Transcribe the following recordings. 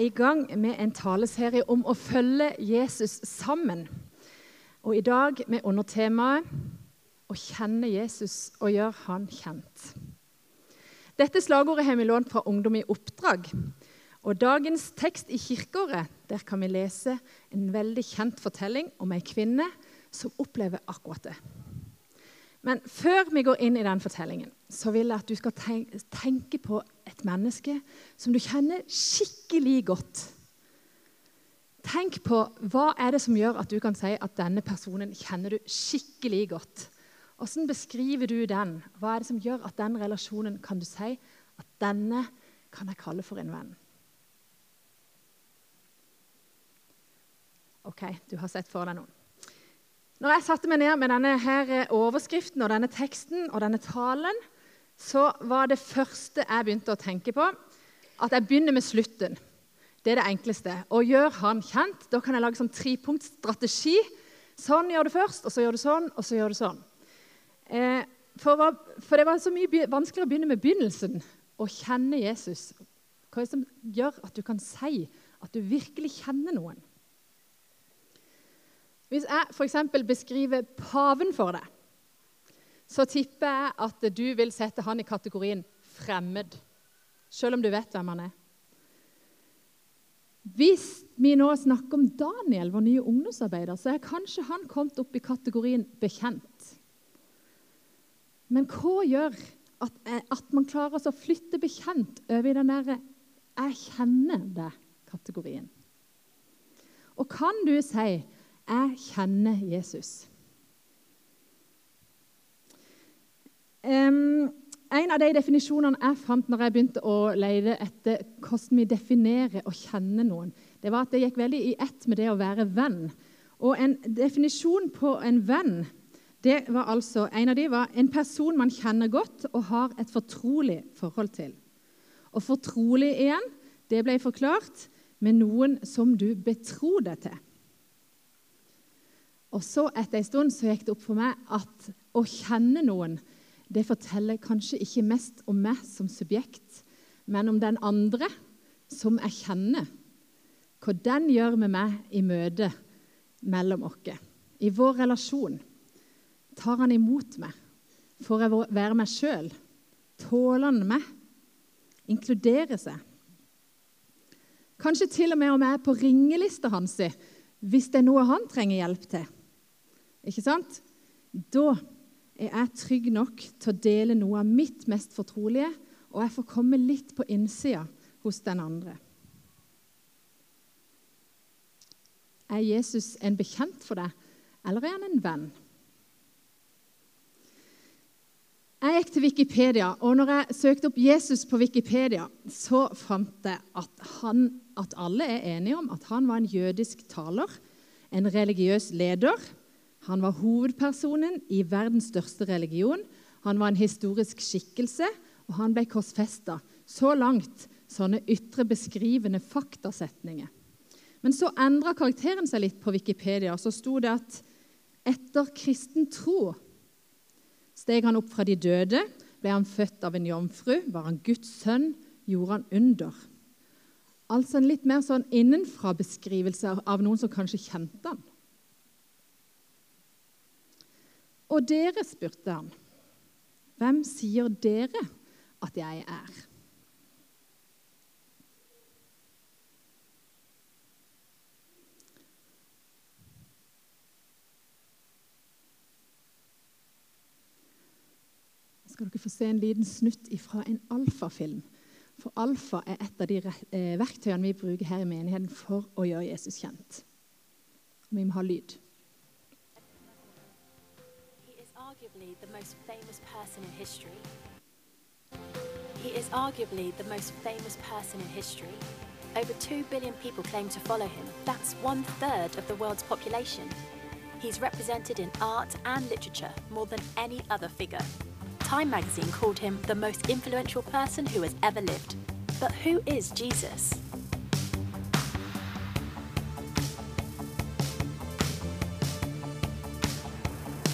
i gang med en taleserie om å følge Jesus sammen. Og i dag med undertemaet 'Å kjenne Jesus og gjøre han kjent'. Dette slagordet har vi lånt fra Ungdom i oppdrag. Og dagens tekst i kirkeåret der kan vi lese en veldig kjent fortelling om ei kvinne som opplever akkurat det. Men før vi går inn i den fortellingen, så vil jeg at du skal tenke på et menneske som du kjenner skikkelig godt. Tenk på hva er det som gjør at du kan si at denne personen kjenner du skikkelig godt. Hvordan beskriver du den? Hva er det som gjør at den relasjonen kan du si at denne kan jeg kalle for en venn? Ok, du har sett for deg noen. Når jeg satte meg ned med denne her overskriften og denne teksten og denne talen, så var det første jeg begynte å tenke på, at jeg begynner med slutten. Det er det enkleste. Å gjøre han kjent. Da kan jeg lage sånn trepunktsstrategi. Sånn gjør du først, og så gjør du sånn, og så gjør du sånn. Eh, for, for, det var så mye vanskeligere å begynne med begynnelsen. Å kjenne Jesus. Hva er det som gjør at du kan si at du virkelig kjenner noen? Hvis jeg f.eks. beskriver paven for deg, så tipper jeg at du vil sette han i kategorien fremmed, selv om du vet hvem han er. Hvis vi nå snakker om Daniel, vår nye ungdomsarbeider, så er kanskje han kommet opp i kategorien bekjent. Men hva gjør at, eh, at man klarer å flytte bekjent over i den derre 'jeg kjenner det'-kategorien? Og kan du si 'jeg kjenner Jesus'? Um, en av de definisjonene jeg fant når jeg begynte å lete etter hvordan vi definerer og kjenner noen, det var at det gikk veldig i ett med det å være venn. Og En definisjon på en venn det var altså, en av de var en person man kjenner godt og har et fortrolig forhold til. Og fortrolig igjen, det ble forklart med noen som du betror deg til. Og så Etter en stund så gikk det opp for meg at å kjenne noen det forteller kanskje ikke mest om meg som subjekt, men om den andre som jeg kjenner. Hva den gjør med meg i møtet mellom oss, i vår relasjon. Tar han imot meg? Får jeg være meg sjøl? Tåler han meg? Inkluderer seg? Kanskje til og med om jeg er på ringelista hans hvis det er noe han trenger hjelp til. Ikke sant? Da er jeg trygg nok til å dele noe av mitt mest fortrolige, og jeg får komme litt på innsida hos den andre. Er Jesus en bekjent for deg, eller er han en venn? Jeg gikk til Wikipedia, og når jeg søkte opp Jesus på Wikipedia, så fant jeg at, han, at alle er enige om at han var en jødisk taler, en religiøs leder, han var hovedpersonen i verdens største religion. Han var en historisk skikkelse, og han ble korsfesta. Så langt sånne ytre beskrivende faktasetninger. Men så endra karakteren seg litt på Wikipedia. Så sto det at etter kristen tro steg han opp fra de døde, ble han født av en jomfru, var han Guds sønn, gjorde han under. Altså en litt mer sånn innenfra-beskrivelse av noen som kanskje kjente han. Og dere, spurte han, hvem sier dere at jeg er? skal dere få se en liten snutt fra en alfafilm. For alfa er et av de eh, verktøyene vi bruker her i menigheten for å gjøre Jesus kjent. Vi må ha lyd. Arguably the most famous person in history. He is arguably the most famous person in history. Over 2 billion people claim to follow him. That's one third of the world's population. He's represented in art and literature more than any other figure. Time magazine called him the most influential person who has ever lived. But who is Jesus?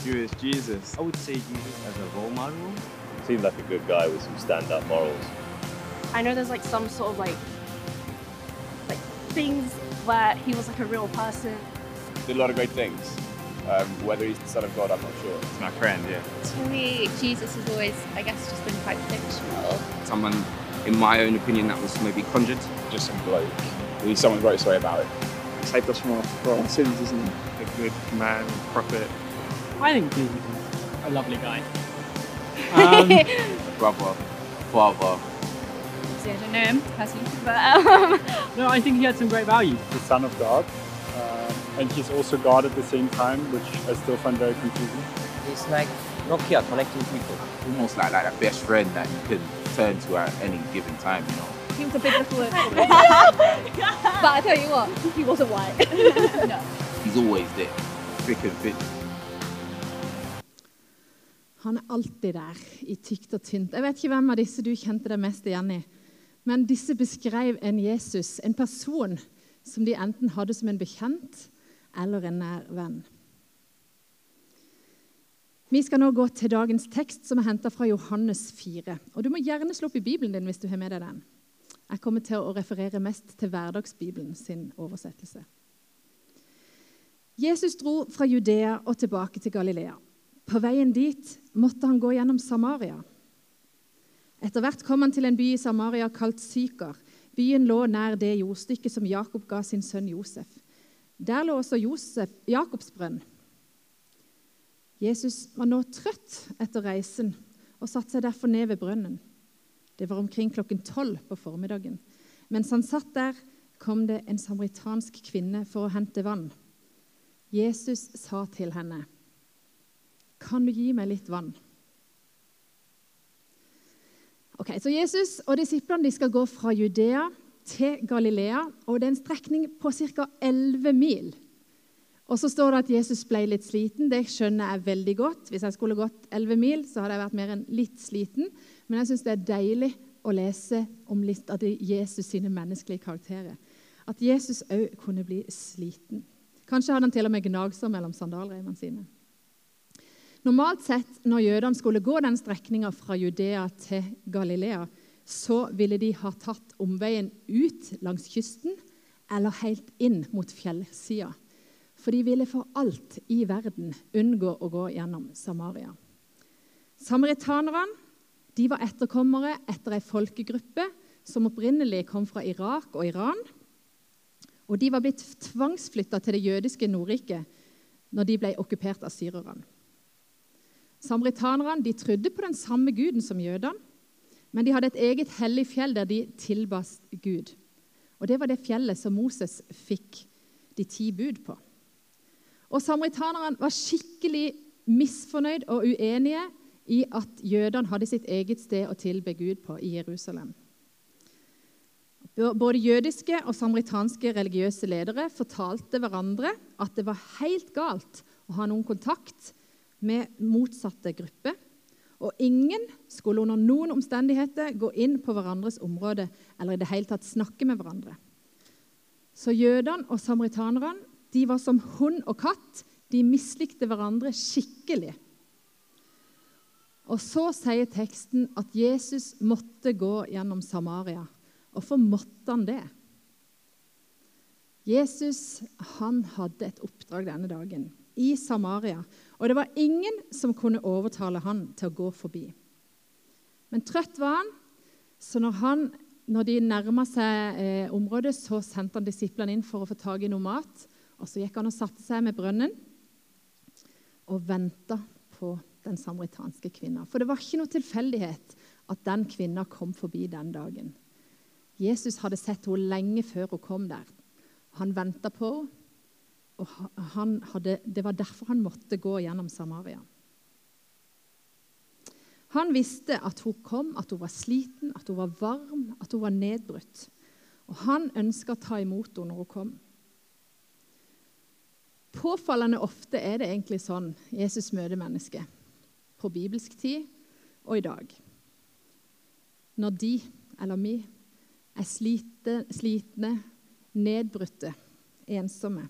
Who is Jesus? I would say Jesus as a role model. Seemed like a good guy with some stand-up morals. I know there's like some sort of like like things where he was like a real person. Did a lot of great things. Um, whether he's the Son of God, I'm not sure. It's my friend, yeah. To me, Jesus has always, I guess, just been quite fictional. someone, in my own opinion, that was maybe conjured. Just some bloke. He's someone wrote a story about it. saved us from our, from our sins, isn't he? A good man, prophet. I think Jesus is a lovely guy. Um, bravo, father, See, I don't know him personally, but um, no, I think he had some great values. The Son of God. Um, and he's also God at the same time, which I still find very confusing. It's like Nokia connecting people. almost like, like that best friend that you can turn to at any given time, you know. he was a big influence for me. but I tell you what, he wasn't white. no. He's always there, thick and thin. Han er alltid der, i tykt og tynt. Jeg vet ikke hvem av disse du kjente deg mest igjen i. Men disse beskrev en Jesus, en person, som de enten hadde som en bekjent eller en nær venn. Vi skal nå gå til dagens tekst, som er henta fra Johannes 4. Og Du må gjerne slå opp i Bibelen din hvis du har med deg den. Jeg kommer til å referere mest til Hverdagsbibelen sin oversettelse. Jesus dro fra Judea og tilbake til Galilea. På veien dit måtte han gå gjennom Samaria. Etter hvert kom han til en by i Samaria kalt Sykar. Byen lå nær det jordstykket som Jakob ga sin sønn Josef. Der lå også Josef, Jakobs brønn. Jesus var nå trøtt etter reisen og satte seg derfor ned ved brønnen. Det var omkring klokken tolv på formiddagen. Mens han satt der, kom det en samaritansk kvinne for å hente vann. Jesus sa til henne, 'Kan du gi meg litt vann?' Ok, Så Jesus og disiplene skal gå fra Judea til Galilea. og Det er en strekning på ca. 11 mil. Og så står det at Jesus ble litt sliten. Det skjønner jeg veldig godt. Hvis jeg skulle gått 11 mil, så hadde jeg vært mer enn litt sliten. Men jeg syns det er deilig å lese om litt av Jesus sine menneskelige karakterer. At Jesus òg kunne bli sliten. Kanskje hadde han til og med gnagsår mellom sandalreimene sine. Normalt sett, når jødene skulle gå den strekninga fra Judea til Galilea, så ville de ha tatt omveien ut langs kysten eller helt inn mot fjellsida. For de ville for alt i verden unngå å gå gjennom Samaria. Samaritanerne de var etterkommere etter ei folkegruppe som opprinnelig kom fra Irak og Iran. Og de var blitt tvangsflytta til det jødiske Nordriket når de ble okkupert av syrerne. Samaritanerne de trodde på den samme guden som jødene, men de hadde et eget hellig fjell der de tilba Gud. Og Det var det fjellet som Moses fikk de ti bud på. Og Samaritanerne var skikkelig misfornøyd og uenige i at jødene hadde sitt eget sted å tilbe Gud på i Jerusalem. Både jødiske og samaritanske religiøse ledere fortalte hverandre at det var helt galt å ha noen kontakt med motsatte grupper. Og ingen skulle under noen omstendigheter gå inn på hverandres område eller i det hele tatt snakke med hverandre. Så jødene og samaritanerne de var som hund og katt. De mislikte hverandre skikkelig. Og så sier teksten at Jesus måtte gå gjennom Samaria. Hvorfor måtte han det? Jesus han hadde et oppdrag denne dagen i Samaria. Og det var ingen som kunne overtale han til å gå forbi. Men trøtt var han, så når, han, når de nærma seg eh, området, så sendte han disiplene inn for å få tak i noe mat. Og så gikk han og satte seg med brønnen og venta på den samaritanske kvinna. For det var ikke noe tilfeldighet at den kvinna kom forbi den dagen. Jesus hadde sett henne lenge før hun kom der. Han venta på henne, hadde, det var derfor han måtte gå gjennom Samaria. Han visste at hun kom, at hun var sliten, at hun var varm, at hun var nedbrutt. Og han ønska å ta imot henne når hun kom. Påfallende ofte er det egentlig sånn Jesus møter mennesket. På bibelsk tid og i dag. Når de, eller vi, er slite, slitne, nedbrutte, ensomme.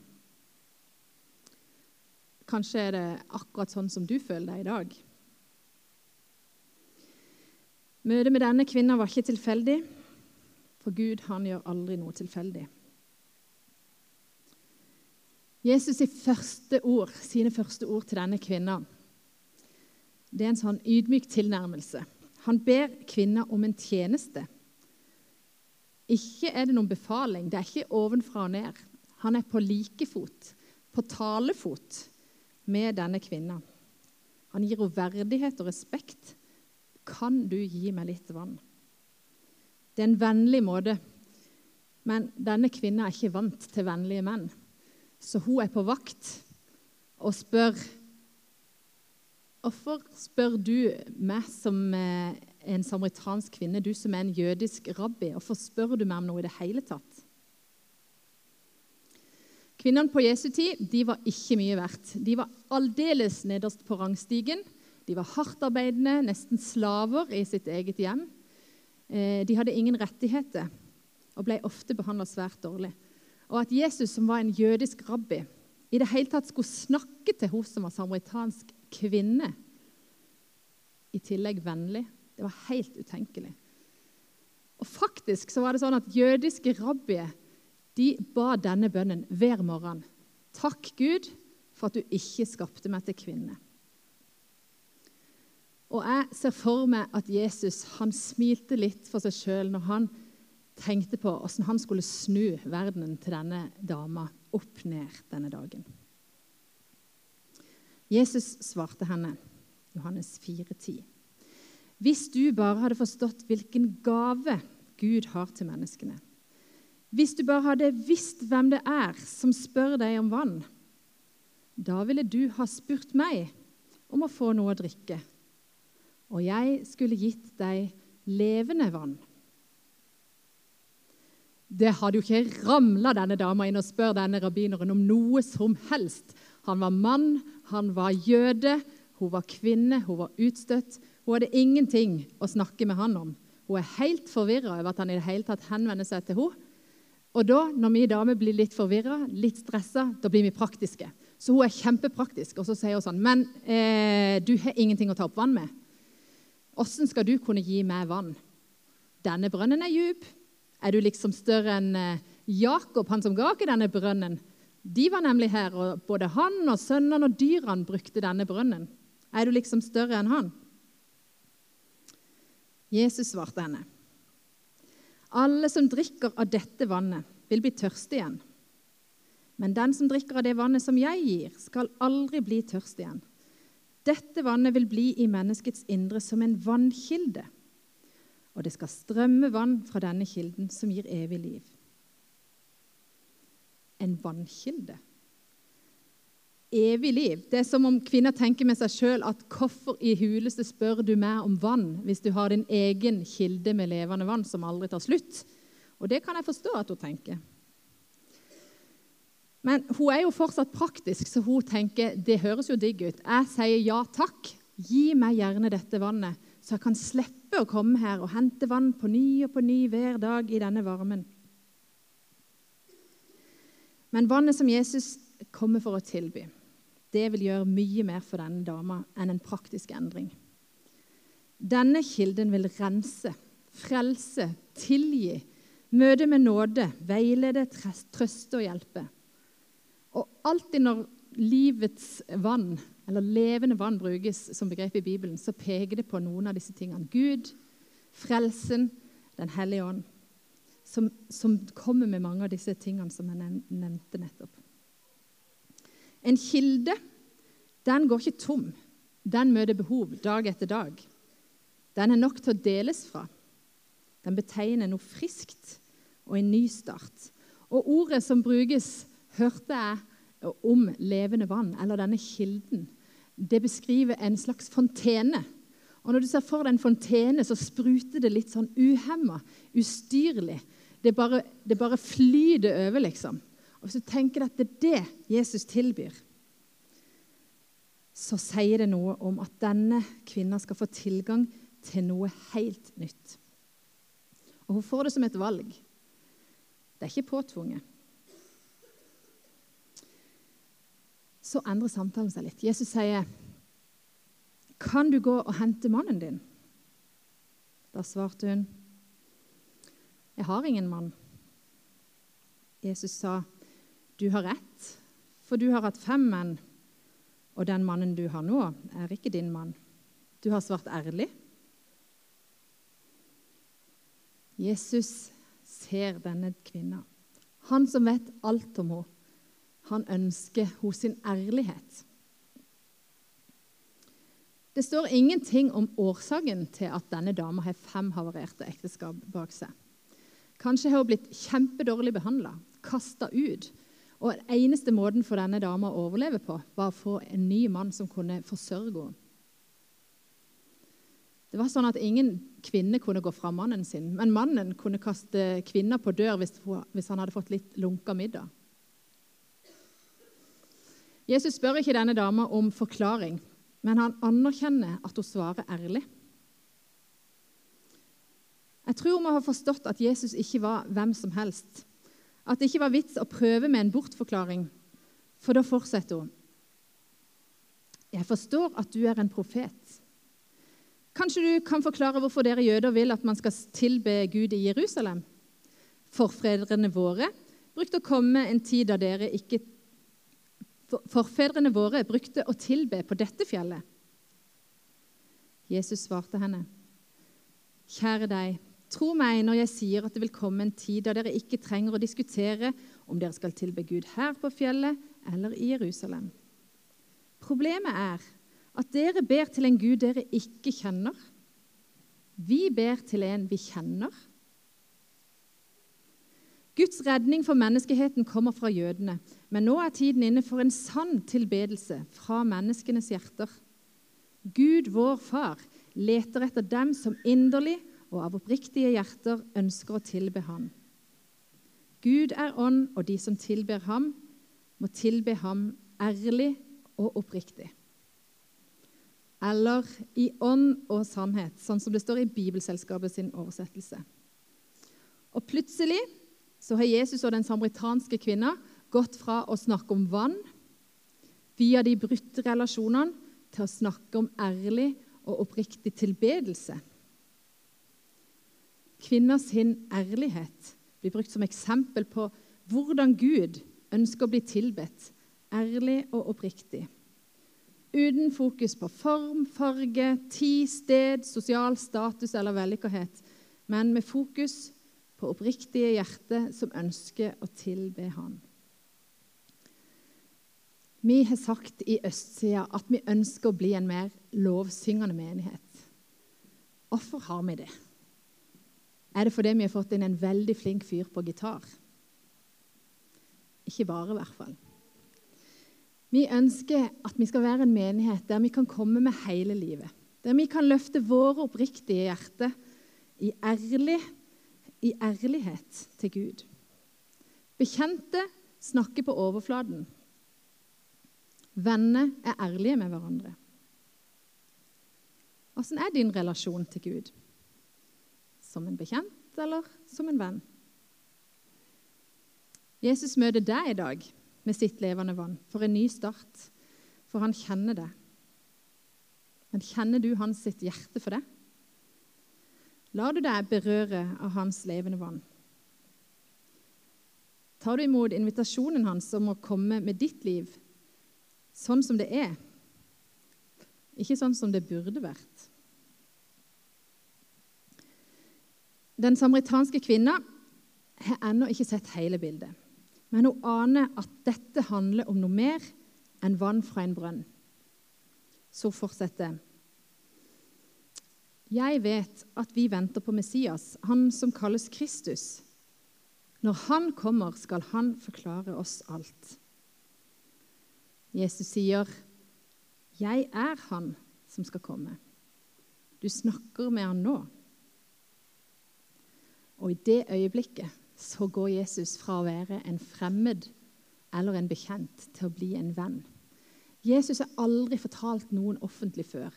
Kanskje er det akkurat sånn som du føler deg i dag. Møtet med denne kvinnen var ikke tilfeldig, for Gud han gjør aldri noe tilfeldig. Jesus' første ord, sine første ord til denne kvinna, det er en sånn ydmyk tilnærmelse. Han ber kvinna om en tjeneste. Ikke er det noen befaling, det er ikke ovenfra og ned. Han er på like fot, på talefot, med denne kvinna. Han gir henne verdighet og respekt. Kan du gi meg litt vann? Det er en vennlig måte, men denne kvinna er ikke vant til vennlige menn. Så hun er på vakt og spør Hvorfor spør du meg som eh, en samaritansk kvinne, du som er en jødisk rabbi, hvorfor spør du meg om noe i det hele tatt? Kvinnene på Jesu tid de var ikke mye verdt. De var aldeles nederst på rangstigen. De var hardtarbeidende, nesten slaver i sitt eget hjem. Eh, de hadde ingen rettigheter og ble ofte behandla svært dårlig. Og at Jesus, som var en jødisk rabbi, i det hele tatt skulle snakke til hun som var samaritansk kvinne, i tillegg vennlig, det var helt utenkelig. Og faktisk så var det sånn at Jødiske rabbier de ba denne bønnen hver morgen. Takk, Gud, for at du ikke skapte meg til kvinne. Og jeg ser for meg at Jesus han smilte litt for seg sjøl når han tenkte på hvordan han skulle snu verdenen til denne dama opp ned denne dagen. Jesus svarte henne, Johannes 4,10. Hvis du bare hadde forstått hvilken gave Gud har til menneskene, hvis du bare hadde visst hvem det er som spør deg om vann, da ville du ha spurt meg om å få noe å drikke, og jeg skulle gitt deg levende vann. Det hadde jo ikke ramla denne dama inn og spør denne rabbineren om noe som helst. Han var mann, han var jøde, hun var kvinne, hun var utstøtt. Hun hadde ingenting å snakke med han om. Hun er helt forvirra over at han i det hele tatt henvender seg til henne. Og da, når vi damer blir litt forvirra, litt stressa, da blir vi praktiske. Så hun er kjempepraktisk. Og så sier hun sånn Men eh, du har ingenting å ta opp vann med. Åssen skal du kunne gi meg vann? Denne brønnen er djup. Er du liksom større enn eh, Jakob, han som ga ikke denne brønnen? De var nemlig her, og både han og sønnene og dyrene brukte denne brønnen. Er du liksom større enn han? Jesus svarte henne. Alle som drikker av dette vannet, vil bli tørste igjen. Men den som drikker av det vannet som jeg gir, skal aldri bli tørst igjen. Dette vannet vil bli i menneskets indre som en vannkilde og det skal strømme vann fra denne kilden som gir evig liv. En vannkilde. Evig liv. Det er som om kvinner tenker med seg sjøl at hvorfor i huleste spør du meg om vann hvis du har din egen kilde med levende vann som aldri tar slutt? Og det kan jeg forstå at hun tenker. Men hun er jo fortsatt praktisk, så hun tenker det høres jo digg ut. Jeg sier ja takk. Gi meg gjerne dette vannet, så jeg kan slippe å komme her og hente vann på ny og på ny hver dag i denne varmen. Men vannet som Jesus kommer for å tilby, det vil gjøre mye mer for denne dama enn en praktisk endring. Denne kilden vil rense, frelse, tilgi, møte med nåde, veilede, trøste og hjelpe. Og alltid når livets vann eller levende vann brukes som begrep i Bibelen, så peker det på noen av disse tingene. Gud, frelsen, Den hellige ånd, som, som kommer med mange av disse tingene som jeg nevnte nettopp. En kilde den går ikke tom. Den møter behov dag etter dag. Den er nok til å deles fra. Den betegner noe friskt og en ny start. Og ordet som brukes, hørte jeg om levende vann, eller denne kilden det beskriver en slags fontene. Og Når du ser for deg en fontene, så spruter det litt sånn uhemma, ustyrlig. Det bare, det bare flyter over, liksom. Og Hvis du tenker at det er det Jesus tilbyr, så sier det noe om at denne kvinna skal få tilgang til noe helt nytt. Og hun får det som et valg. Det er ikke påtvunget. så endrer samtalen seg litt. Jesus sier, 'Kan du gå og hente mannen din?' Da svarte hun, 'Jeg har ingen mann.' Jesus sa, 'Du har rett, for du har hatt fem menn, og den mannen du har nå, er ikke din mann. Du har svart ærlig. Jesus ser denne kvinna. Han som vet alt om henne. Han ønsker hos sin ærlighet. Det står ingenting om årsaken til at denne dama har fem havarerte ekteskap bak seg. Kanskje har hun blitt kjempedårlig behandla, kasta ut. Og den eneste måten for denne dama å overleve på, var å få en ny mann som kunne forsørge henne. Det var sånn at Ingen kvinne kunne gå fra mannen sin, men mannen kunne kaste kvinna på dør hvis han hadde fått litt lunka middag. Jesus spør ikke denne dama om forklaring, men han anerkjenner at hun svarer ærlig. Jeg tror vi har forstått at Jesus ikke var hvem som helst. At det ikke var vits å prøve med en bortforklaring, for da fortsetter hun. Jeg forstår at du er en profet. Kanskje du kan forklare hvorfor dere jøder vil at man skal tilbe Gud i Jerusalem? Forfedrene våre brukte å komme en tid da dere ikke Forfedrene våre brukte å tilbe på dette fjellet. Jesus svarte henne, Kjære deg, tro meg når jeg sier at det vil komme en tid da dere ikke trenger å diskutere om dere skal tilbe Gud her på fjellet eller i Jerusalem. Problemet er at dere ber til en Gud dere ikke kjenner. Vi ber til en vi kjenner. Guds redning for menneskeheten kommer fra jødene, men nå er tiden inne for en sann tilbedelse fra menneskenes hjerter. Gud, vår Far, leter etter dem som inderlig og av oppriktige hjerter ønsker å tilbe Ham. Gud er ånd, og de som tilber Ham, må tilbe Ham ærlig og oppriktig. Eller i ånd og sannhet, sånn som det står i Bibelselskapet sin oversettelse. Og plutselig så har Jesus og den samaritanske kvinna gått fra å snakke om vann via de brutte relasjonene til å snakke om ærlig og oppriktig tilbedelse. Kvinners ærlighet blir brukt som eksempel på hvordan Gud ønsker å bli tilbedt ærlig og oppriktig. Uten fokus på form, farge, tid, sted, sosial status eller vellykkethet, men med fokus på oppriktige hjerter som ønsker å tilbe Han. Vi har sagt i Østsida at vi ønsker å bli en mer lovsyngende menighet. Hvorfor har vi det? Er det fordi vi har fått inn en veldig flink fyr på gitar? Ikke bare, i hvert fall. Vi ønsker at vi skal være en menighet der vi kan komme med hele livet. Der vi kan løfte våre oppriktige hjerter i ærlig i ærlighet til Gud. Bekjente snakker på overflaten. Venner er ærlige med hverandre. Åssen er din relasjon til Gud? Som en bekjent eller som en venn? Jesus møter deg i dag med sitt levende vann for en ny start, for han kjenner det. Men kjenner du hans sitt hjerte for det? Lar du deg berøre av hans levende vann? Tar du imot invitasjonen hans om å komme med ditt liv sånn som det er, ikke sånn som det burde vært? Den samaritanske kvinna har ennå ikke sett hele bildet, men hun aner at dette handler om noe mer enn vann fra en brønn. Så fortsetter jeg vet at vi venter på Messias, han som kalles Kristus. Når han kommer, skal han forklare oss alt. Jesus sier, 'Jeg er han som skal komme'. Du snakker med han nå. Og i det øyeblikket så går Jesus fra å være en fremmed eller en bekjent til å bli en venn. Jesus har aldri fortalt noen offentlig før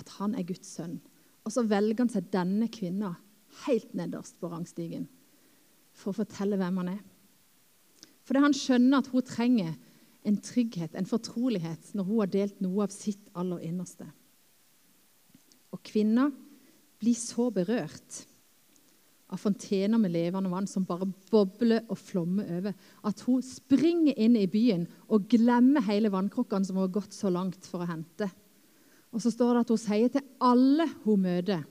at han er Guds sønn. Og så velger han seg denne kvinna helt nederst på rangstigen for å fortelle hvem han er. Fordi han skjønner at hun trenger en trygghet, en fortrolighet, når hun har delt noe av sitt aller innerste. Og kvinna blir så berørt. Av fontener med levende vann som bare bobler og flommer over. At hun springer inn i byen og glemmer hele vannkrukkene som hun har gått så langt for å hente. Og så står det at hun sier til alle hun møter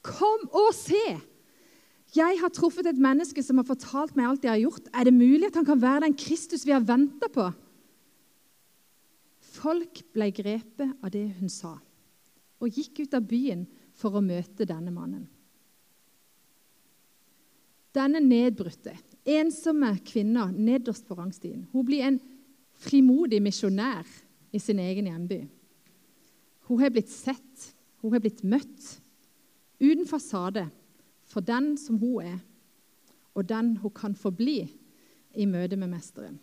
Kom og se! Jeg har truffet et menneske som har fortalt meg alt jeg har gjort. Er det mulig at han kan være den Kristus vi har venta på? Folk ble grepet av det hun sa, og gikk ut av byen for å møte denne mannen. Denne nedbrutte, ensomme kvinna nederst på rangstien hun blir en frimodig misjonær i sin egen hjemby. Hun har blitt sett, hun har blitt møtt, uten fasade, for den som hun er, og den hun kan forbli i møte med Mesteren.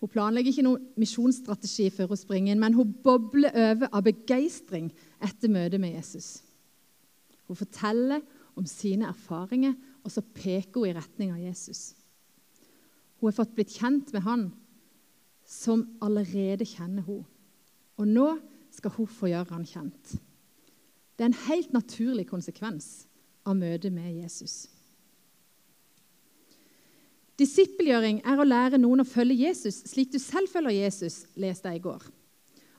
Hun planlegger ikke noen misjonsstrategi før hun springer inn, men hun bobler over av begeistring etter møtet med Jesus. Hun forteller om sine erfaringer, og så peker hun i retning av Jesus. Hun har fått blitt kjent med han som allerede kjenner hun. Og nå skal hun få gjøre han kjent. Det er en helt naturlig konsekvens av møtet med Jesus. Disippelgjøring er å lære noen å følge Jesus slik du selv følger Jesus, leste jeg i går.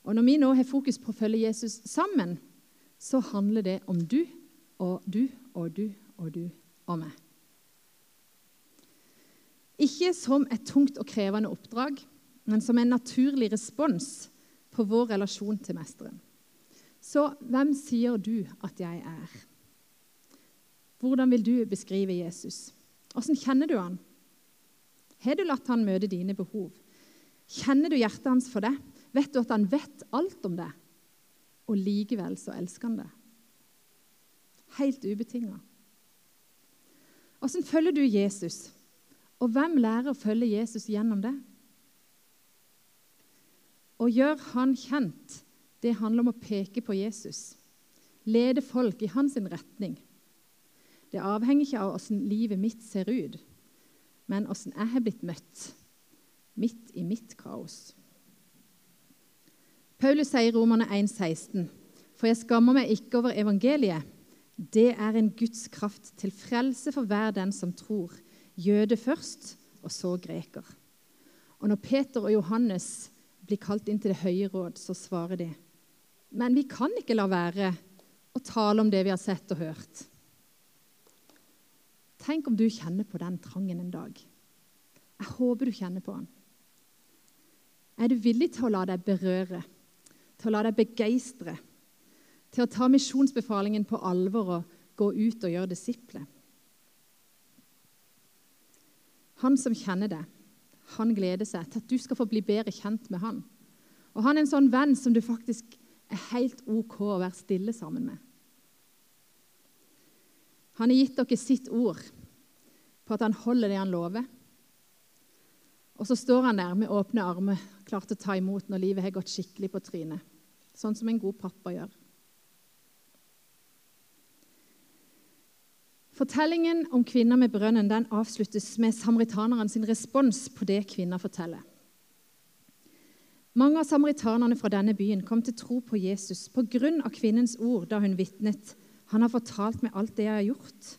Og Når vi nå har fokus på å følge Jesus sammen, så handler det om du og du og du og du og meg. Ikke som et tungt og krevende oppdrag, men som en naturlig respons på vår relasjon til Mesteren. Så hvem sier du at jeg er? Hvordan vil du beskrive Jesus? Hvordan kjenner du han? Har du latt han møte dine behov? Kjenner du hjertet hans for det? Vet du at han vet alt om det? Og likevel så elsker han det. Helt ubetinga. Åssen følger du Jesus? Og hvem lærer å følge Jesus gjennom det? Å gjøre han kjent, det handler om å peke på Jesus. Lede folk i hans retning. Det avhenger ikke av åssen livet mitt ser ut, men åssen jeg har blitt møtt midt i mitt kaos. Paulus sier i Romerne 1,16.: For jeg skammer meg ikke over evangeliet. Det er en Guds kraft til frelse for hver den som tror. Jøde først, og så greker. Og når Peter og Johannes blir kalt inn til Det høye råd, så svarer de men vi kan ikke la være å tale om det vi har sett og hørt. Tenk om du kjenner på den trangen en dag. Jeg håper du kjenner på den. Er du villig til å la deg berøre, til å la deg begeistre, til å ta misjonsbefalingen på alvor og gå ut og gjøre disipler? Han som kjenner deg, han gleder seg til at du skal få bli bedre kjent med han. Og han er en sånn venn som du faktisk er helt OK å være stille sammen med. Han har gitt dere sitt ord på at han holder det han lover. Og så står han der med åpne armer, klar til å ta imot når livet har gått skikkelig på trynet. Sånn som en god pappa gjør. Fortellingen om kvinner med brønnen den avsluttes med samaritaneren sin respons på det kvinner forteller. Mange av samaritanerne fra denne byen kom til tro på Jesus pga. kvinnens ord da hun vitnet. Han har fortalt meg alt det jeg har gjort.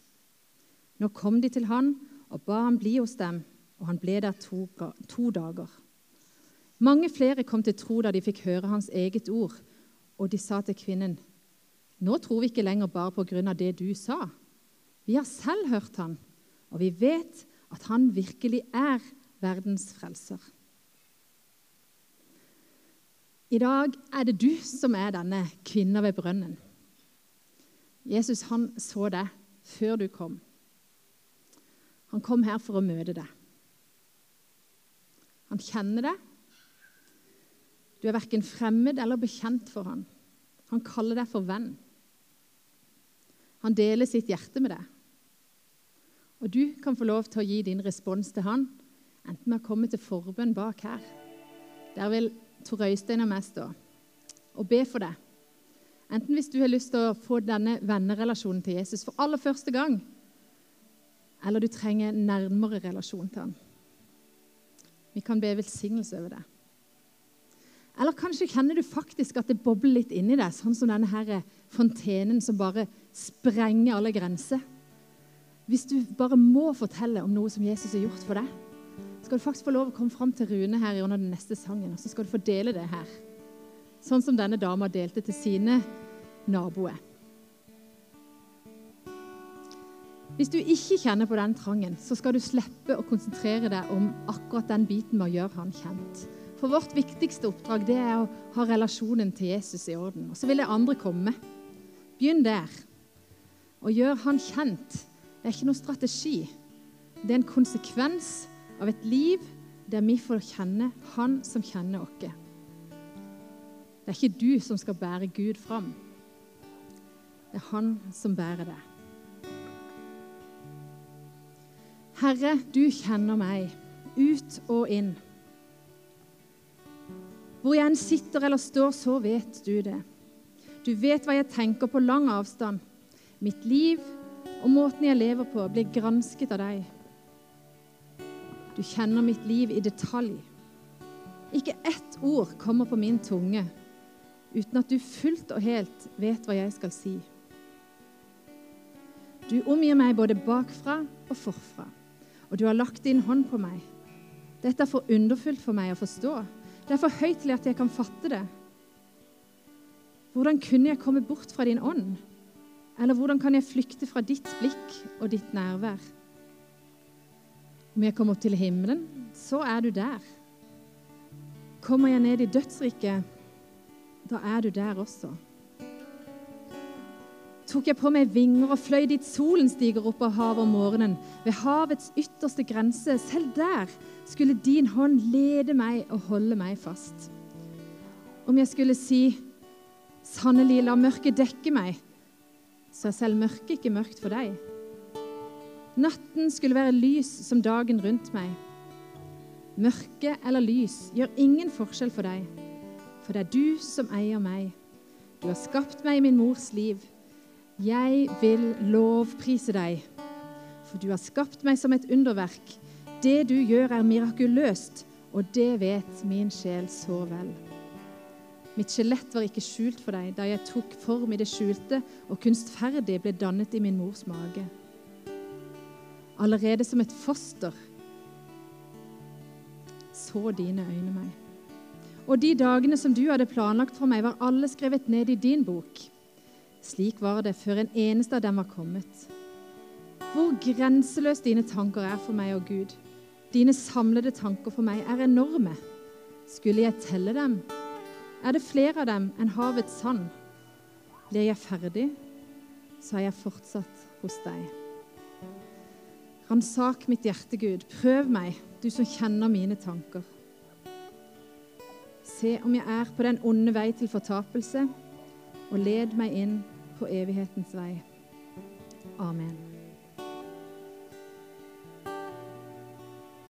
Nå kom de til han og ba han bli hos dem, og han ble der to, to dager. Mange flere kom til tro da de fikk høre hans eget ord, og de sa til kvinnen, nå tror vi ikke lenger bare på grunn av det du sa. Vi har selv hørt han, og vi vet at han virkelig er verdens frelser. I dag er det du som er denne kvinna ved brønnen. Jesus han så deg før du kom. Han kom her for å møte deg. Han kjenner deg. Du er verken fremmed eller bekjent for han. Han kaller deg for venn. Han deler sitt hjerte med deg. Og du kan få lov til å gi din respons til han, enten med å komme til forbønn bak her. Der vil Tor Øystein og meg stå og be for deg. Enten hvis du har lyst til å få denne vennerelasjonen til Jesus for aller første gang, eller du trenger en nærmere relasjon til han. Vi kan be velsignelse over det. Eller kanskje kjenner du faktisk at det bobler litt inni deg, sånn som denne her fontenen som bare sprenger alle grenser. Hvis du bare må fortelle om noe som Jesus har gjort for deg, skal du faktisk få lov å komme fram til Rune her under den neste sangen, og så skal du få dele det her. Sånn som denne dama delte til sine naboer. Hvis du ikke kjenner på den trangen, så skal du slippe å konsentrere deg om akkurat den biten med å gjøre han kjent. For vårt viktigste oppdrag det er å ha relasjonen til Jesus i orden. Og så vil det andre komme. Begynn der. Og gjør han kjent det er ikke noen strategi. Det er en konsekvens av et liv der vi får kjenne han som kjenner oss. Det er ikke du som skal bære Gud fram. Det er han som bærer det. Herre, du kjenner meg ut og inn. Hvor jeg enn sitter eller står, så vet du det. Du vet hva jeg tenker på lang avstand. Mitt liv og måten jeg lever på, blir gransket av deg. Du kjenner mitt liv i detalj. Ikke ett ord kommer på min tunge uten at du fullt og helt vet hva jeg skal si. Du omgir meg både bakfra og forfra og du har lagt din hånd på meg. Dette er for underfullt for meg å forstå. Det er for høyt til at jeg kan fatte det. Hvordan kunne jeg komme bort fra din ånd? Eller hvordan kan jeg flykte fra ditt blikk og ditt nærvær? Om jeg kommer opp til himmelen, så er du der. Kommer jeg ned i dødsriket, da er du der også tok jeg på meg vinger og fløy dit solen stiger opp av havet om morgenen, ved havets ytterste grense. Selv der skulle din hånd lede meg og holde meg fast. Om jeg skulle si, sannelig, la mørket dekke meg, så er selv mørket ikke mørkt for deg. Natten skulle være lys som dagen rundt meg. Mørke eller lys gjør ingen forskjell for deg, for det er du som eier meg. Du har skapt meg i min mors liv. Jeg vil lovprise deg, for du har skapt meg som et underverk. Det du gjør, er mirakuløst, og det vet min sjel så vel. Mitt skjelett var ikke skjult for deg da jeg tok form i det skjulte og kunstferdig ble dannet i min mors mage. Allerede som et foster så dine øyne meg. Og de dagene som du hadde planlagt for meg, var alle skrevet ned i din bok. Slik var det før en eneste av dem var kommet. Hvor grenseløst dine tanker er for meg, og Gud. Dine samlede tanker for meg er enorme. Skulle jeg telle dem? Er det flere av dem enn havets sand? Blir jeg ferdig, så er jeg fortsatt hos deg. Ransak mitt hjerte, Gud. Prøv meg, du som kjenner mine tanker. Se om jeg er på den onde vei til fortapelse, og led meg inn på evighetens vei. Amen.